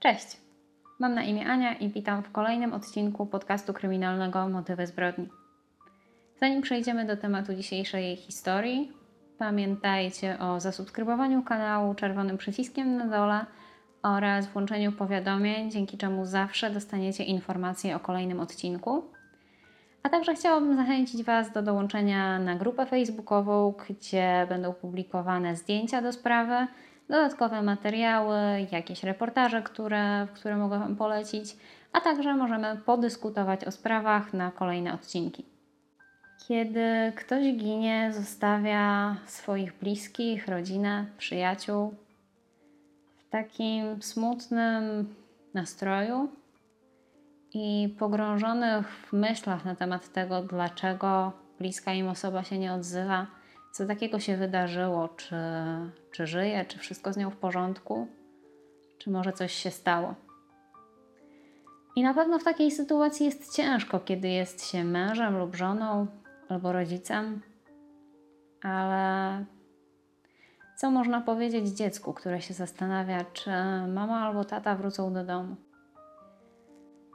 Cześć, mam na imię Ania i witam w kolejnym odcinku podcastu kryminalnego Motywy zbrodni. Zanim przejdziemy do tematu dzisiejszej historii, pamiętajcie o zasubskrybowaniu kanału czerwonym przyciskiem na dole oraz włączeniu powiadomień, dzięki czemu zawsze dostaniecie informacje o kolejnym odcinku. A także chciałabym zachęcić Was do dołączenia na grupę facebookową, gdzie będą publikowane zdjęcia do sprawy, dodatkowe materiały, jakieś reportaże, które, które mogę Wam polecić, a także możemy podyskutować o sprawach na kolejne odcinki. Kiedy ktoś ginie, zostawia swoich bliskich, rodzinę, przyjaciół w takim smutnym nastroju i pogrążonych w myślach na temat tego, dlaczego bliska im osoba się nie odzywa, co takiego się wydarzyło, czy, czy żyje, czy wszystko z nią w porządku, czy może coś się stało. I na pewno w takiej sytuacji jest ciężko, kiedy jest się mężem lub żoną, albo rodzicem, ale co można powiedzieć dziecku, które się zastanawia, czy mama albo tata wrócą do domu?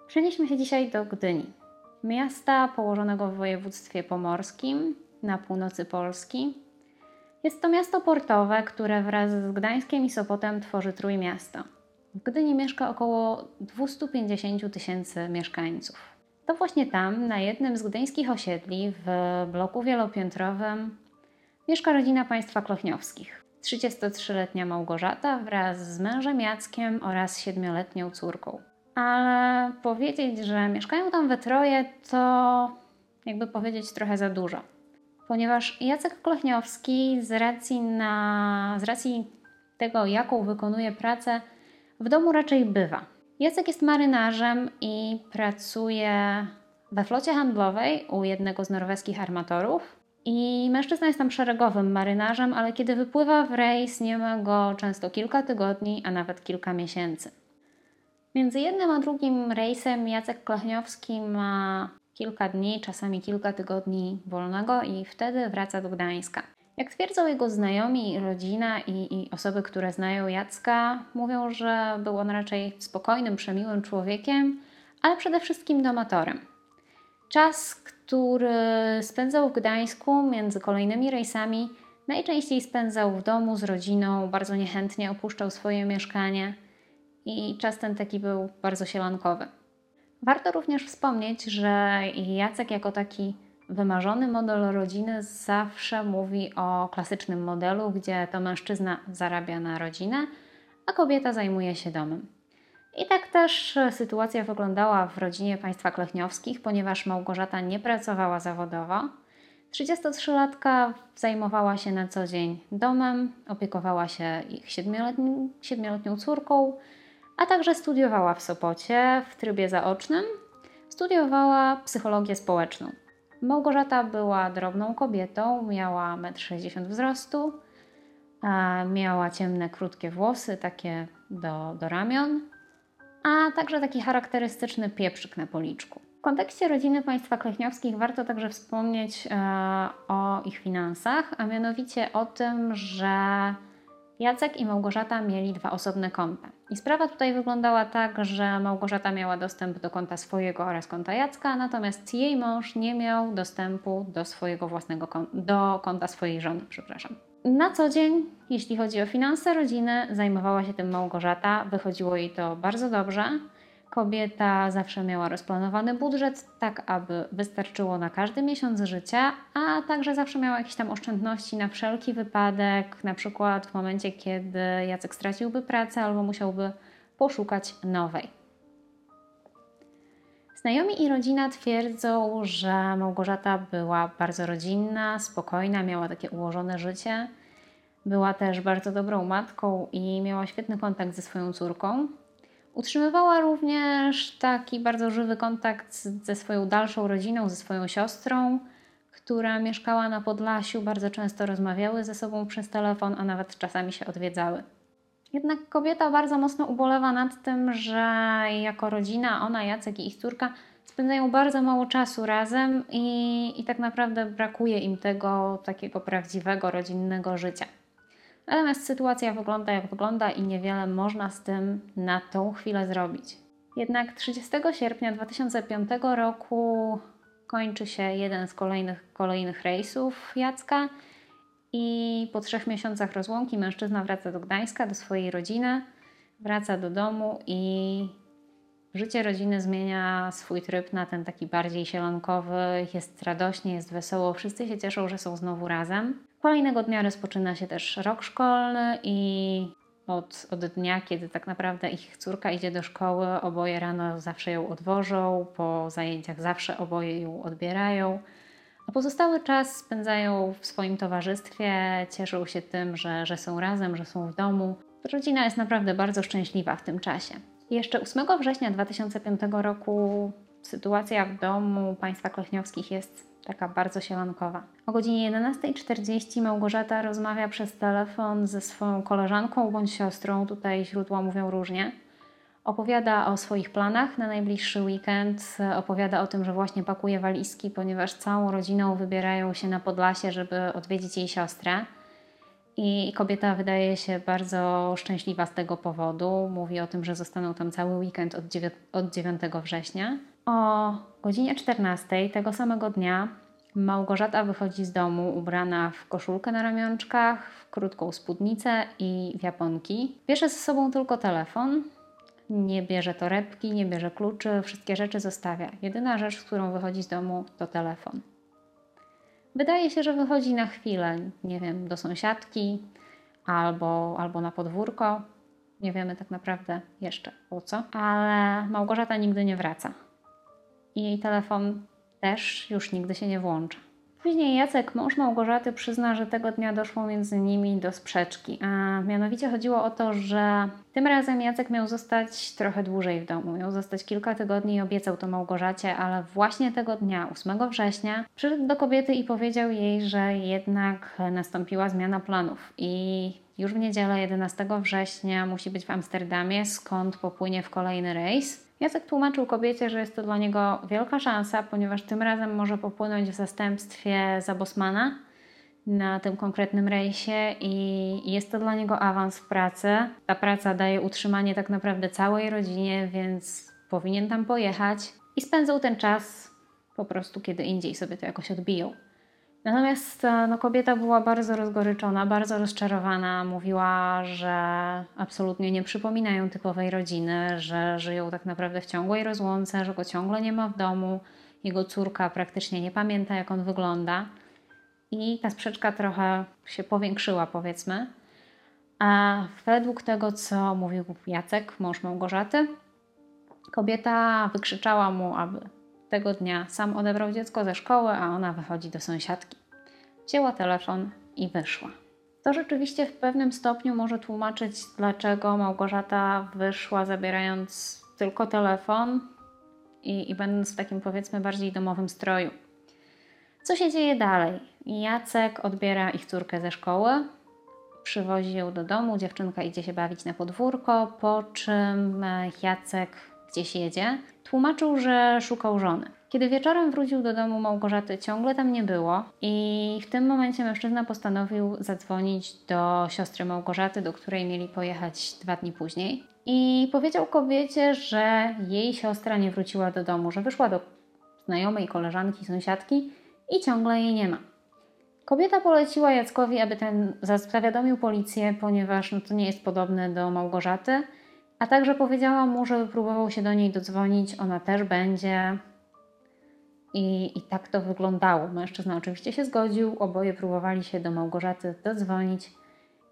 Przenieśmy się dzisiaj do Gdyni, miasta położonego w województwie pomorskim na północy Polski. Jest to miasto portowe, które wraz z Gdańskiem i Sopotem tworzy Trójmiasto. W Gdyni mieszka około 250 tysięcy mieszkańców. To właśnie tam, na jednym z gdyńskich osiedli, w bloku wielopiętrowym, mieszka rodzina państwa Klochniowskich. 33-letnia Małgorzata wraz z mężem Jackiem oraz 7-letnią córką. Ale powiedzieć, że mieszkają tam we troje, to jakby powiedzieć trochę za dużo. Ponieważ Jacek Klochniowski z racji, na, z racji tego, jaką wykonuje pracę, w domu raczej bywa. Jacek jest marynarzem i pracuje we flocie handlowej u jednego z norweskich armatorów. I mężczyzna jest tam szeregowym marynarzem, ale kiedy wypływa w rejs, nie ma go często kilka tygodni, a nawet kilka miesięcy. Między jednym a drugim rejsem Jacek Klachniowski ma kilka dni, czasami kilka tygodni wolnego i wtedy wraca do Gdańska. Jak twierdzą jego znajomi, rodzina i, i, osoby, które znają Jacka, mówią, że był on raczej spokojnym, przemiłym człowiekiem, ale przede wszystkim domatorem. Czas, który spędzał w Gdańsku między kolejnymi rejsami, najczęściej spędzał w domu z rodziną, bardzo niechętnie opuszczał swoje mieszkanie i czas ten taki był bardzo sielankowy. Warto również wspomnieć, że Jacek jako taki wymarzony model rodziny zawsze mówi o klasycznym modelu, gdzie to mężczyzna zarabia na rodzinę, a kobieta zajmuje się domem. I tak też sytuacja wyglądała w rodzinie państwa Klechniowskich, ponieważ Małgorzata nie pracowała zawodowo. 33-latka zajmowała się na co dzień domem, opiekowała się ich siedmioletnią córką, a także studiowała w Sopocie w trybie zaocznym. Studiowała psychologię społeczną. Małgorzata była drobną kobietą, miała 1,60 m wzrostu, miała ciemne, krótkie włosy, takie do, do ramion, a także taki charakterystyczny pieprzyk na policzku. W kontekście rodziny państwa Klechniowskich warto także wspomnieć e, o ich finansach, a mianowicie o tym, że Jacek i Małgorzata mieli dwa osobne konta. I sprawa tutaj wyglądała tak, że Małgorzata miała dostęp do konta swojego oraz konta Jacka, natomiast jej mąż nie miał dostępu do swojego własnego konta, do konta swojej żony, przepraszam. Na co dzień, jeśli chodzi o finanse rodziny, zajmowała się tym Małgorzata, wychodziło jej to bardzo dobrze. Kobieta zawsze miała rozplanowany budżet, tak aby wystarczyło na każdy miesiąc życia, a także zawsze miała jakieś tam oszczędności na wszelki wypadek, na przykład w momencie, kiedy Jacek straciłby pracę albo musiałby poszukać nowej. Znajomi i rodzina twierdzą, że Małgorzata była bardzo rodzinna, spokojna, miała takie ułożone życie. Była też bardzo dobrą matką i miała świetny kontakt ze swoją córką. Utrzymywała również taki bardzo żywy kontakt ze swoją dalszą rodziną, ze swoją siostrą, która mieszkała na Podlasiu. Bardzo często rozmawiały ze sobą przez telefon, a nawet czasami się odwiedzały. Jednak kobieta bardzo mocno ubolewa nad tym, że jako rodzina, ona, Jacek i ich córka spędzają bardzo mało czasu razem i, i tak naprawdę brakuje im tego takiego prawdziwego rodzinnego życia. Natomiast sytuacja wygląda jak wygląda i niewiele można z tym na tą chwilę zrobić. Jednak 30 sierpnia 2005 roku kończy się jeden z kolejnych, kolejnych rejsów Jacka i po trzech miesiącach rozłąki mężczyzna wraca do Gdańska, do swojej rodziny, wraca do domu i życie rodziny zmienia swój tryb na ten taki bardziej sielankowy, jest radośnie, jest wesoło, wszyscy się cieszą, że są znowu razem. Kolejnego dnia rozpoczyna się też rok szkolny i od, od dnia, kiedy tak naprawdę ich córka idzie do szkoły, oboje rano zawsze ją odwożą, po zajęciach zawsze oboje ją odbierają. A pozostały czas spędzają w swoim towarzystwie, cieszą się tym, że, że są razem, że są w domu. Rodzina jest naprawdę bardzo szczęśliwa w tym czasie. Jeszcze 8 września 2005 roku sytuacja w domu państwa Klechniowskich jest taka bardzo sielankowa. O godzinie 11.40 Małgorzata rozmawia przez telefon ze swoją koleżanką bądź siostrą, tutaj źródła mówią różnie. Opowiada o swoich planach na najbliższy weekend, opowiada o tym, że właśnie pakuje walizki, ponieważ całą rodziną wybierają się na Podlasie, żeby odwiedzić jej siostrę. I kobieta wydaje się bardzo szczęśliwa z tego powodu. Mówi o tym, że zostaną tam cały weekend od 9, od 9 września. O godzinie 14 tego samego dnia Małgorzata wychodzi z domu ubrana w koszulkę na ramionczkach, w krótką spódnicę i w japonki. Bierze ze sobą tylko telefon, nie bierze torebki, nie bierze kluczy, wszystkie rzeczy zostawia. Jedyna rzecz, z którą wychodzi z domu, to telefon. Wydaje się, że wychodzi na chwilę, nie wiem, do sąsiadki albo, albo na podwórko. Nie wiemy tak naprawdę jeszcze po co, ale Małgorzata nigdy nie wraca. I jej telefon też już nigdy się nie włącza. Później Jacek, mąż Małgorzaty, przyzna, że tego dnia doszło między nimi do sprzeczki, a mianowicie chodziło o to, że tym razem Jacek miał zostać trochę dłużej w domu. Miał zostać kilka tygodni i obiecał to Małgorzacie, ale właśnie tego dnia, 8 września, przyszedł do kobiety i powiedział jej, że jednak nastąpiła zmiana planów i już w niedzielę 11 września musi być w Amsterdamie, skąd popłynie w kolejny rejs. Jacek tłumaczył kobiecie, że jest to dla niego wielka szansa, ponieważ tym razem może popłynąć w zastępstwie za Bosmana na tym konkretnym rejsie i jest to dla niego awans w pracy. Ta praca daje utrzymanie tak naprawdę całej rodzinie, więc powinien tam pojechać i spędzał ten czas po prostu kiedy indziej sobie to jakoś odbiją. Natomiast e, no, kobieta była bardzo rozgoryczona, bardzo rozczarowana. Mówiła, że absolutnie nie przypominają typowej rodziny, że żyją tak naprawdę w ciągłej rozłące, że go ciągle nie ma w domu. Jego córka praktycznie nie pamięta, jak on wygląda. I ta sprzeczka trochę się powiększyła, powiedzmy. A według tego, co mówił Jacek, mąż Małgorzaty, kobieta wykrzyczała mu, aby tego dnia sam odebrał dziecko ze szkoły, a ona wychodzi do sąsiadki. Wzięła telefon i wyszła. To rzeczywiście w pewnym stopniu może tłumaczyć, dlaczego Małgorzata wyszła zabierając tylko telefon i, i będąc w takim powiedzmy bardziej domowym stroju. Co się dzieje dalej? Jacek odbiera ich córkę ze szkoły, przywozi ją do domu, dziewczynka idzie się bawić na podwórko, po czym Jacek gdzieś jedzie. Tłumaczył, że szukał żony. Kiedy wieczorem wrócił do domu Małgorzaty, ciągle tam nie było i w tym momencie mężczyzna postanowił zadzwonić do siostry Małgorzaty, do której mieli pojechać dwa dni później. I powiedział kobiecie, że jej siostra nie wróciła do domu, że wyszła do znajomej koleżanki, sąsiadki i ciągle jej nie ma. Kobieta poleciła Jackowi, aby ten zawiadomił policję, ponieważ no, to nie jest podobne do Małgorzaty, a także powiedziała mu, żeby próbował się do niej dodzwonić, ona też będzie. I, I tak to wyglądało. Mężczyzna oczywiście się zgodził, oboje próbowali się do Małgorzaty dodzwonić,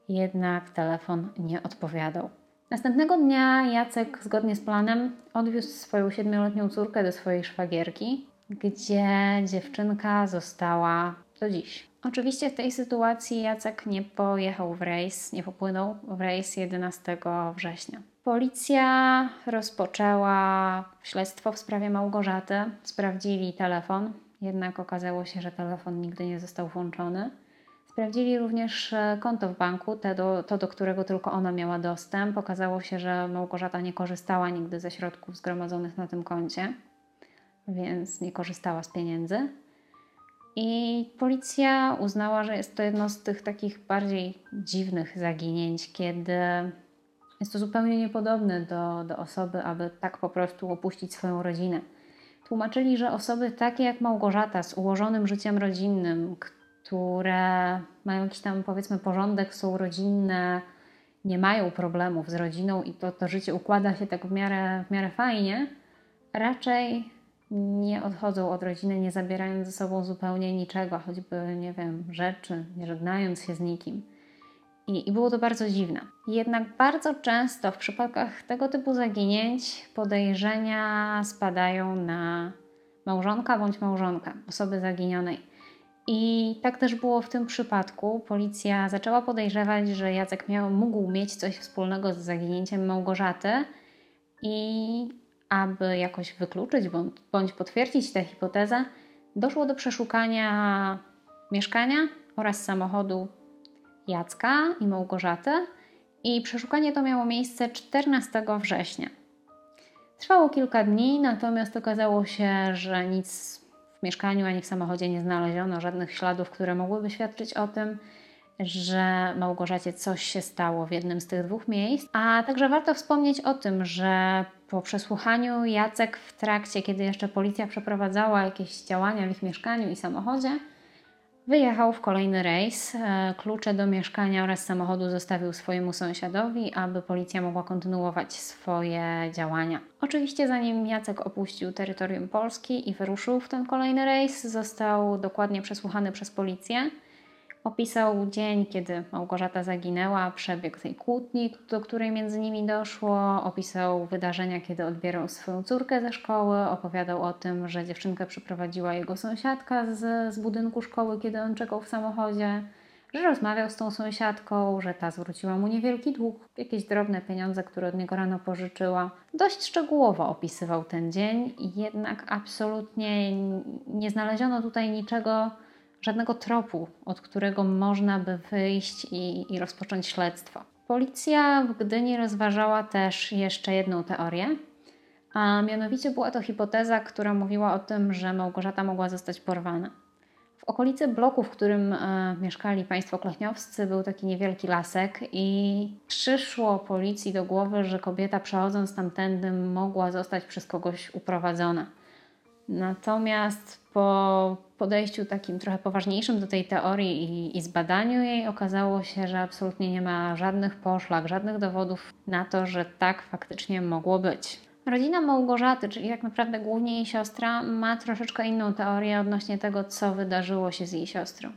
jednak telefon nie odpowiadał. Następnego dnia Jacek, zgodnie z planem, odwiózł swoją siedmioletnią córkę do swojej szwagierki, gdzie dziewczynka została do dziś. Oczywiście w tej sytuacji Jacek nie pojechał w rejs, nie popłynął w rejs 11 września. Policja rozpoczęła śledztwo w sprawie Małgorzaty. Sprawdzili telefon, jednak okazało się, że telefon nigdy nie został włączony. Sprawdzili również e, konto w banku, te do, to do którego tylko ona miała dostęp. Okazało się, że Małgorzata nie korzystała nigdy ze środków zgromadzonych na tym koncie, więc nie korzystała z pieniędzy. I policja uznała, że jest to jedno z tych takich bardziej dziwnych zaginięć, kiedy jest to zupełnie niepodobne do, do osoby, aby tak po prostu opuścić swoją rodzinę. Tłumaczyli, że osoby takie jak Małgorzata z ułożonym życiem rodzinnym, które mają jakiś tam powiedzmy porządek, są rodzinne, nie mają problemów z rodziną i to, to życie układa się tak w miarę, w miarę fajnie, raczej nie odchodzą od rodziny, nie zabierając ze sobą zupełnie niczego, choćby, nie wiem, rzeczy, nie żegnając się z nikim. I, I, było to bardzo dziwne. Jednak bardzo często w przypadkach tego typu zaginięć podejrzenia spadają na małżonka bądź małżonka osoby zaginionej. I tak też było w tym przypadku. Policja zaczęła podejrzewać, że Jacek miał, mógł mieć coś wspólnego z zaginięciem Małgorzaty i aby jakoś wykluczyć bądź, bądź potwierdzić tę hipotezę, doszło do przeszukania mieszkania oraz samochodu Jacka i Małgorzaty i przeszukanie to miało miejsce 14 września. Trwało kilka dni, natomiast okazało się, że nic w mieszkaniu ani w samochodzie nie znaleziono, żadnych śladów, które mogłyby świadczyć o tym, że Małgorzacie coś się stało w jednym z tych dwóch miejsc. A także warto wspomnieć o tym, że po przesłuchaniu Jacek w trakcie, kiedy jeszcze policja przeprowadzała jakieś działania w ich mieszkaniu i samochodzie, wyjechał w kolejny rejs. E, klucze do mieszkania oraz samochodu zostawił swojemu sąsiadowi, aby policja mogła kontynuować swoje działania. Oczywiście, zanim Jacek opuścił terytorium Polski i wyruszył w ten kolejny rejs, został dokładnie przesłuchany przez policję. Opisał dzień, kiedy Małgorzata zaginęła, przebieg tej kłótni, do której między nimi doszło. Opisał wydarzenia, kiedy odbierał swoją córkę ze szkoły. Opowiadał o tym, że dziewczynkę przyprowadziła jego sąsiadka z, z budynku szkoły, kiedy on czekał w samochodzie. Że rozmawiał z tą sąsiadką, że ta zwróciła mu niewielki dług, jakieś drobne pieniądze, które od niego rano pożyczyła. Dość szczegółowo opisywał ten dzień, jednak absolutnie nie znaleziono tutaj niczego żadnego tropu, od którego można by wyjść i, i rozpocząć śledztwo. Policja w Gdyni rozważała też jeszcze jedną teorię, a mianowicie była to hipoteza, która mówiła o tym, że Małgorzata mogła zostać porwana. W okolicy bloku, w którym e, mieszkali państwo kleśniowscy, był taki niewielki lasek i przyszło policji do głowy, że kobieta przechodząc tamtędy mogła zostać przez kogoś uprowadzona. Natomiast po podejściu takim trochę poważniejszym do tej teorii i, i, zbadaniu jej okazało się, że absolutnie nie ma żadnych poszlak, żadnych dowodów na to, że tak faktycznie mogło być. Rodzina Małgorzaty, czyli tak naprawdę głównie jej siostra, ma troszeczkę inną teorię odnośnie tego, co wydarzyło się z jej siostrą.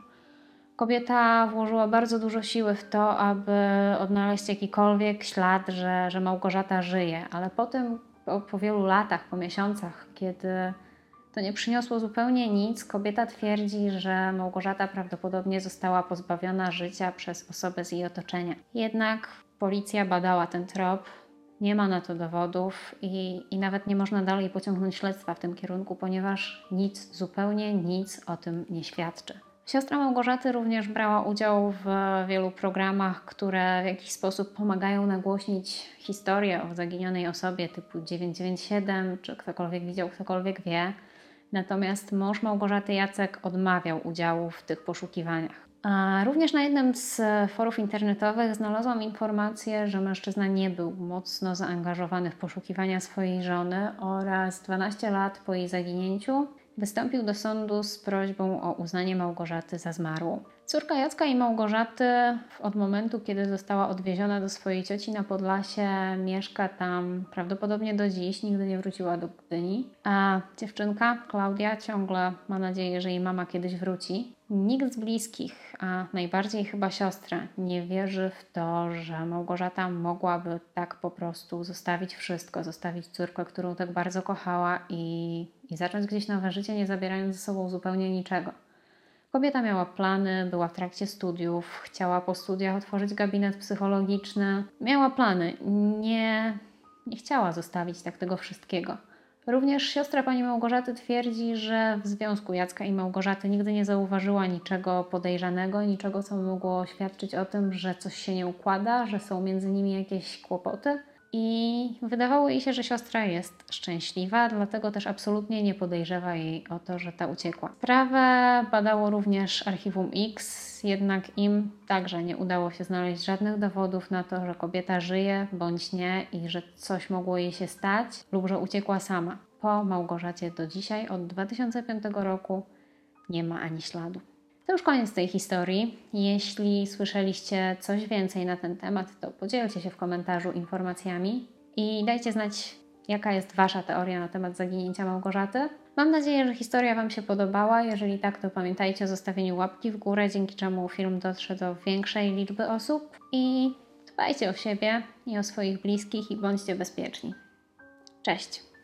Kobieta włożyła bardzo dużo siły w to, aby odnaleźć jakikolwiek ślad, że, że Małgorzata żyje, ale potem, po, po wielu latach, po miesiącach, kiedy to nie przyniosło zupełnie nic. Kobieta twierdzi, że Małgorzata prawdopodobnie została pozbawiona życia przez osobę z jej otoczenia. Jednak policja badała ten trop, nie ma na to dowodów i, i nawet nie można dalej pociągnąć śledztwa w tym kierunku, ponieważ nic, zupełnie nic o tym nie świadczy. Siostra Małgorzaty również brała udział w wielu programach, które w jakiś sposób pomagają nagłośnić historię o zaginionej osobie typu 997, czy ktokolwiek widział, ktokolwiek wie. Natomiast mąż Małgorzaty Jacek odmawiał udziału w tych poszukiwaniach. A również na jednym z forów internetowych znalazłam informację, że mężczyzna nie był mocno zaangażowany w poszukiwania swojej żony oraz 12 lat po jej zaginięciu wystąpił do sądu z prośbą o uznanie Małgorzaty za zmarłą. Córka Jacka i Małgorzaty od momentu, kiedy została odwieziona do swojej cioci na Podlasie, mieszka tam prawdopodobnie do dziś, nigdy nie wróciła do Gdyni. A dziewczynka, Klaudia, ciągle ma nadzieję, że jej mama kiedyś wróci. Nikt z bliskich, a najbardziej chyba siostra, nie wierzy w to, że Małgorzata mogłaby tak po prostu zostawić wszystko, zostawić córkę, którą tak bardzo kochała i, i zacząć gdzieś nowe życie, nie zabierając ze sobą zupełnie niczego. Kobieta miała plany, była w trakcie studiów, chciała po studiach otworzyć gabinet psychologiczny. Miała plany, nie, nie chciała zostawić tak tego wszystkiego. Również siostra pani Małgorzaty twierdzi, że w związku Jacka i Małgorzaty nigdy nie zauważyła niczego podejrzanego, niczego, co mogło świadczyć o tym, że coś się nie układa, że są między nimi jakieś kłopoty. I wydawało jej się, że siostra jest szczęśliwa, dlatego też absolutnie nie podejrzewa jej o to, że ta uciekła. Sprawę badało również Archiwum X, jednak im także nie udało się znaleźć żadnych dowodów na to, że kobieta żyje bądź nie i że coś mogło jej się stać lub że uciekła sama. Po Małgorzacie do dzisiaj, od 2005 roku, nie ma ani śladu. To już koniec tej historii. Jeśli słyszeliście coś więcej na ten temat, to podzielcie się w komentarzu informacjami i dajcie znać, jaka jest Wasza teoria na temat zaginięcia Małgorzaty. Mam nadzieję, że historia Wam się podobała. Jeżeli tak, to pamiętajcie o zostawieniu łapki w górę, dzięki czemu film dotrze do większej liczby osób. I dbajcie o siebie i o swoich bliskich i bądźcie bezpieczni. Cześć!